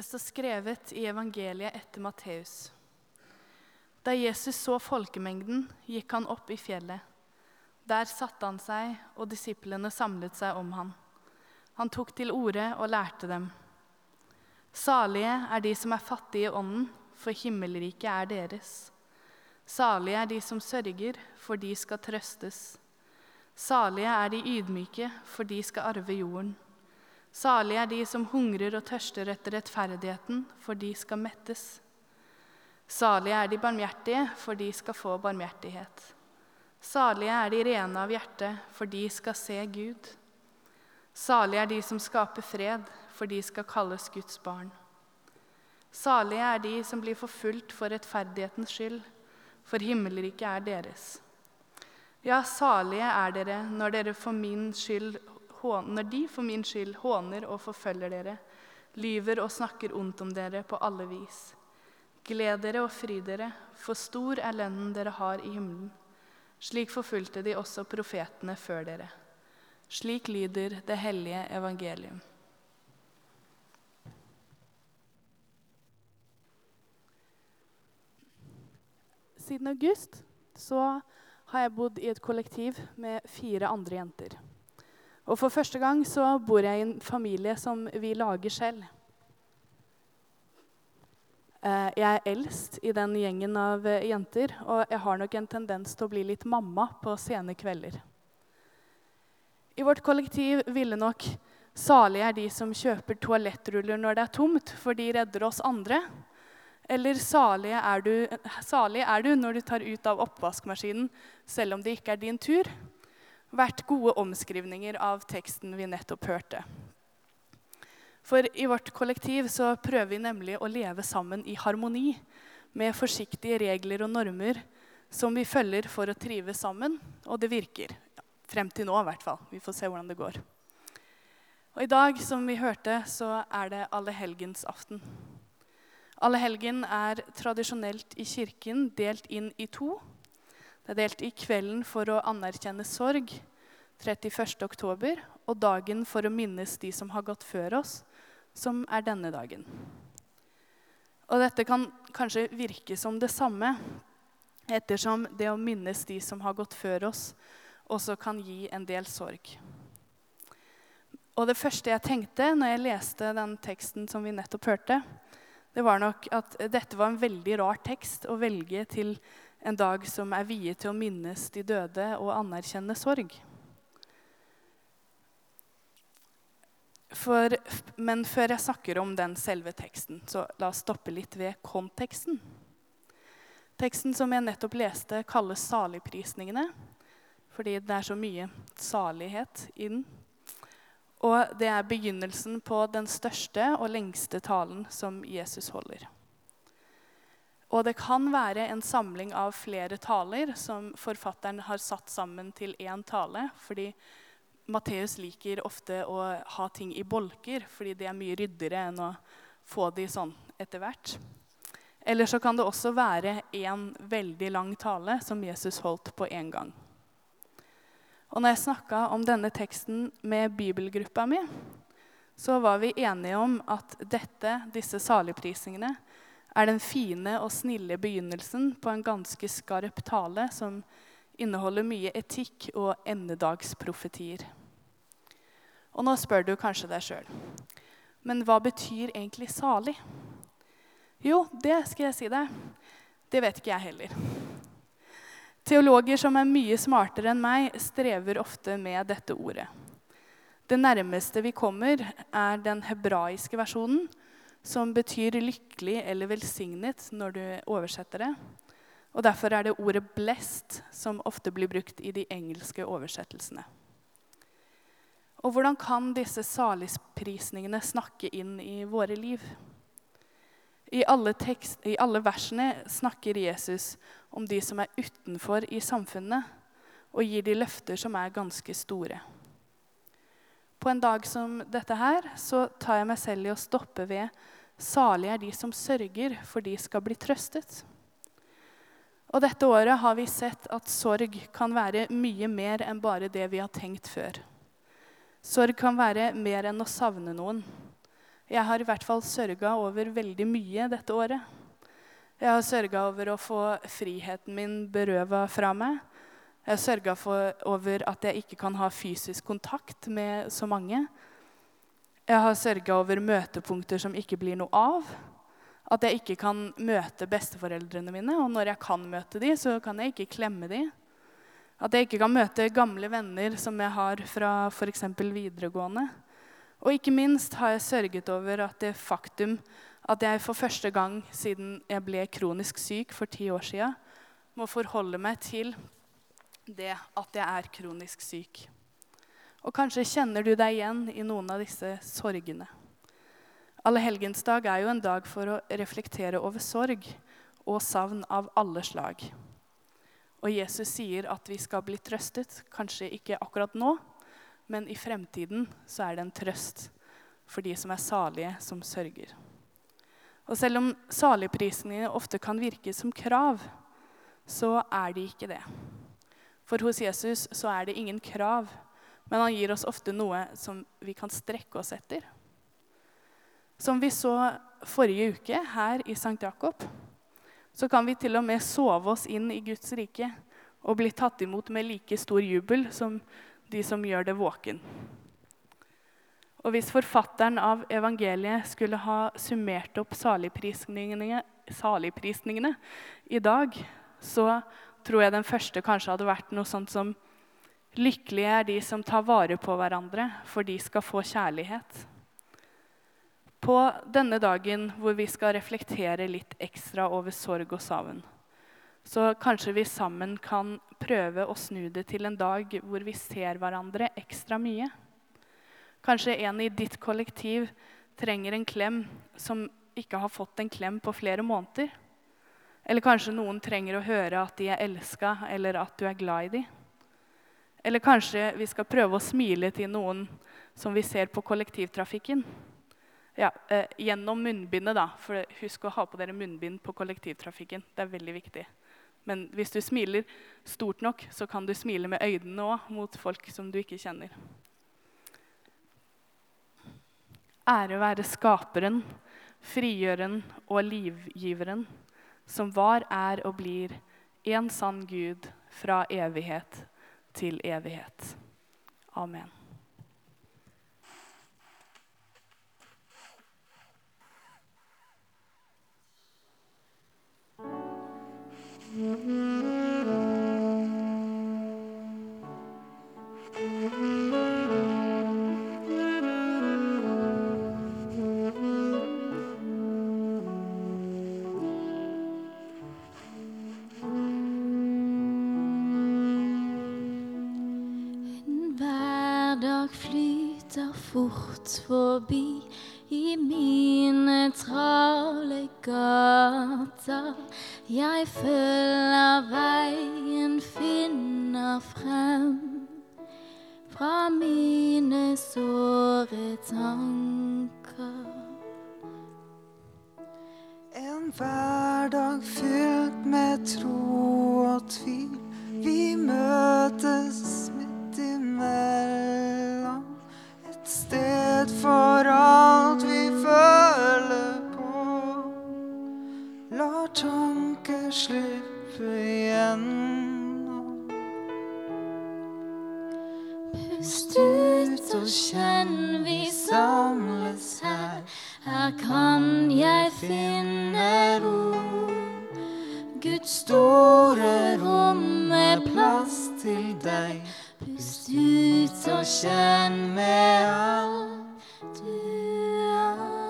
Det står skrevet i evangeliet etter Matteus. Da Jesus så folkemengden, gikk han opp i fjellet. Der satte han seg, og disiplene samlet seg om han. Han tok til orde og lærte dem. Salige er de som er fattige i ånden, for himmelriket er deres. Salige er de som sørger, for de skal trøstes. Salige er de ydmyke, for de skal arve jorden. Salige er de som hungrer og tørster etter rettferdigheten, for de skal mettes. Salige er de barmhjertige, for de skal få barmhjertighet. Salige er de rene av hjerte, for de skal se Gud. Salige er de som skaper fred, for de skal kalles Guds barn. Salige er de som blir forfulgt for rettferdighetens skyld, for himmelriket er deres. Ja, salige er dere når dere for min skyld når de for min skyld håner og forfølger dere, lyver og snakker ondt om dere på alle vis. Gled dere og fry dere, for stor er lønnen dere har i himmelen. Slik forfulgte de også profetene før dere. Slik lyder det hellige evangelium. Siden august så har jeg bodd i et kollektiv med fire andre jenter. Og for første gang så bor jeg i en familie som vi lager selv. Eh, jeg er eldst i den gjengen av eh, jenter, og jeg har nok en tendens til å bli litt mamma på sene kvelder. I vårt kollektiv ville nok salige er de som kjøper toalettruller når det er tomt, for de redder oss andre. Eller salig er, du, salig er du når du tar ut av oppvaskmaskinen selv om det ikke er din tur vært gode omskrivninger av teksten vi nettopp hørte. For i vårt kollektiv så prøver vi nemlig å leve sammen i harmoni med forsiktige regler og normer som vi følger for å trives sammen, og det virker. Frem til nå, i hvert fall. Vi får se hvordan det går. Og I dag, som vi hørte, så er det allehelgensaften. Allehelgen er tradisjonelt i kirken delt inn i to. Det er delt i kvelden for å anerkjenne sorg, 31. oktober, og dagen for å minnes de som har gått før oss, som er denne dagen. Og dette kan kanskje virke som det samme, ettersom det å minnes de som har gått før oss, også kan gi en del sorg. Og det første jeg tenkte når jeg leste den teksten som vi nettopp hørte, det var nok at dette var en veldig rar tekst å velge til en dag som er viet til å minnes de døde og anerkjenne sorg. For, men før jeg snakker om den selve teksten, så la oss stoppe litt ved konteksten. Teksten som jeg nettopp leste, kalles saligprisningene fordi det er så mye salighet i den. Og det er begynnelsen på den største og lengste talen som Jesus holder. Og det kan være en samling av flere taler som forfatteren har satt sammen til én tale. fordi Matteus liker ofte å ha ting i bolker, fordi det er mye ryddigere enn å få de sånn etter hvert. Eller så kan det også være én veldig lang tale som Jesus holdt på én gang. Og når jeg snakka om denne teksten med bibelgruppa mi, så var vi enige om at dette, disse saligprisningene er den fine og snille begynnelsen på en ganske skarp tale som inneholder mye etikk og endedagsprofetier. Og nå spør du kanskje deg sjøl men hva betyr egentlig salig? Jo, det skal jeg si deg. Det vet ikke jeg heller. Teologer som er mye smartere enn meg, strever ofte med dette ordet. Det nærmeste vi kommer, er den hebraiske versjonen, som betyr lykkelig eller velsignet når du oversetter det. Og Derfor er det ordet 'blessed' som ofte blir brukt i de engelske oversettelsene. Og hvordan kan disse saligprisningene snakke inn i våre liv? I alle, tekst, I alle, versene snakker Jesus om de som er utenfor i samfunnet, og gir de løfter som er ganske store. På en dag som dette her så tar jeg meg selv i å stoppe ved Salige er de som sørger, for de skal bli trøstet. Og dette året har vi sett at sorg kan være mye mer enn bare det vi har tenkt før. Sorg kan være mer enn å savne noen. Jeg har i hvert fall sørga over veldig mye dette året. Jeg har sørga over å få friheten min berøva fra meg. Jeg har sørga over at jeg ikke kan ha fysisk kontakt med så mange. Jeg har sørga over møtepunkter som ikke blir noe av. At jeg ikke kan møte besteforeldrene mine, og når jeg kan møte dem, så kan jeg ikke klemme dem. At jeg ikke kan møte gamle venner som jeg har fra f.eks. videregående. Og ikke minst har jeg sørget over at det faktum at jeg for første gang siden jeg ble kronisk syk for ti år sia, må forholde meg til det at jeg er kronisk syk. Og kanskje kjenner du deg igjen i noen av disse sorgene. Allehelgensdag er jo en dag for å reflektere over sorg og savn av alle slag. Og Jesus sier at vi skal bli trøstet. Kanskje ikke akkurat nå, men i fremtiden så er det en trøst for de som er salige, som sørger. Og selv om saligprisene ofte kan virke som krav, så er de ikke det. For hos Jesus så er det ingen krav, men han gir oss ofte noe som vi kan strekke oss etter. Som vi så forrige uke her i St. Jakob, så kan vi til og med sove oss inn i Guds rike og bli tatt imot med like stor jubel som de som gjør det våken. Og hvis forfatteren av evangeliet skulle ha summert opp saligprisningene, saligprisningene i dag, så tror jeg den første kanskje hadde vært noe sånt som Lykkelige er de som tar vare på hverandre, for de skal få kjærlighet. På denne dagen hvor vi skal reflektere litt ekstra over sorg og savn, så kanskje vi sammen kan prøve å snu det til en dag hvor vi ser hverandre ekstra mye. Kanskje en i ditt kollektiv trenger en klem som ikke har fått en klem på flere måneder. Eller kanskje noen trenger å høre at de er elska, eller at du er glad i dem. Eller kanskje vi skal prøve å smile til noen som vi ser på kollektivtrafikken. Ja, eh, Gjennom munnbindet, da. For husk å ha på dere munnbind på kollektivtrafikken. Det er veldig viktig. Men hvis du smiler stort nok, så kan du smile med øynene òg mot folk som du ikke kjenner. Ære være skaperen, frigjøren og livgiveren, som var, er og blir en sann Gud fra evighet til evighet. Amen. Mm-hmm. Fort forbi i mine travle gater. Jeg følger veien, finner frem fra mine såre tanker. En hverdag fylt med tro og tvil. Vi møtes midt imellom sted for alt vi føler på. Lar tanker slippe igjennom. Pust ut og kjenn, vi samles her. Her kan jeg finne ro. Guds store rom med plass til deg. Pust ut og kjenn med alt du er.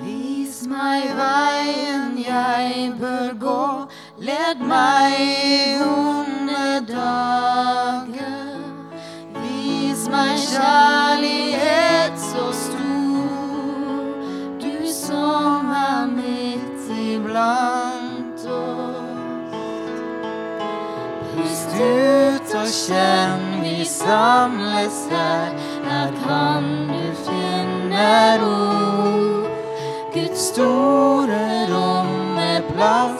Vis meg veien jeg bør gå Led meg i onde dager. Vis meg kjærlighet så stor, du som er midt iblant oss. Pust ut og kjenn, vi samles her. Her kan du finne ro. Guds store rom med plass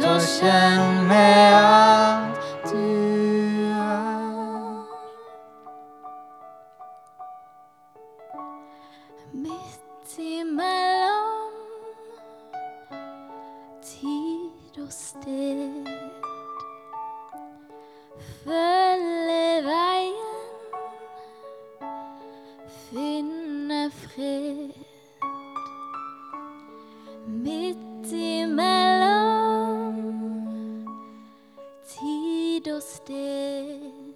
lett å kjenne at du er midt imellom tid og sted. candle still.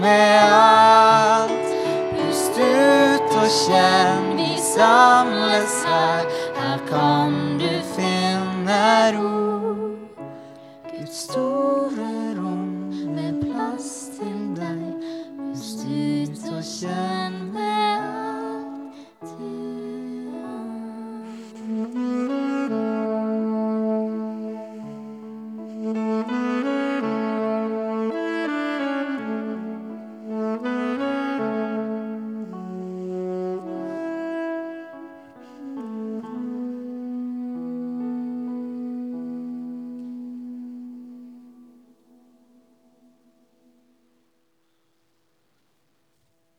Med alt. Pust ut og kjenn, vi samles her. Her kan du finne ro.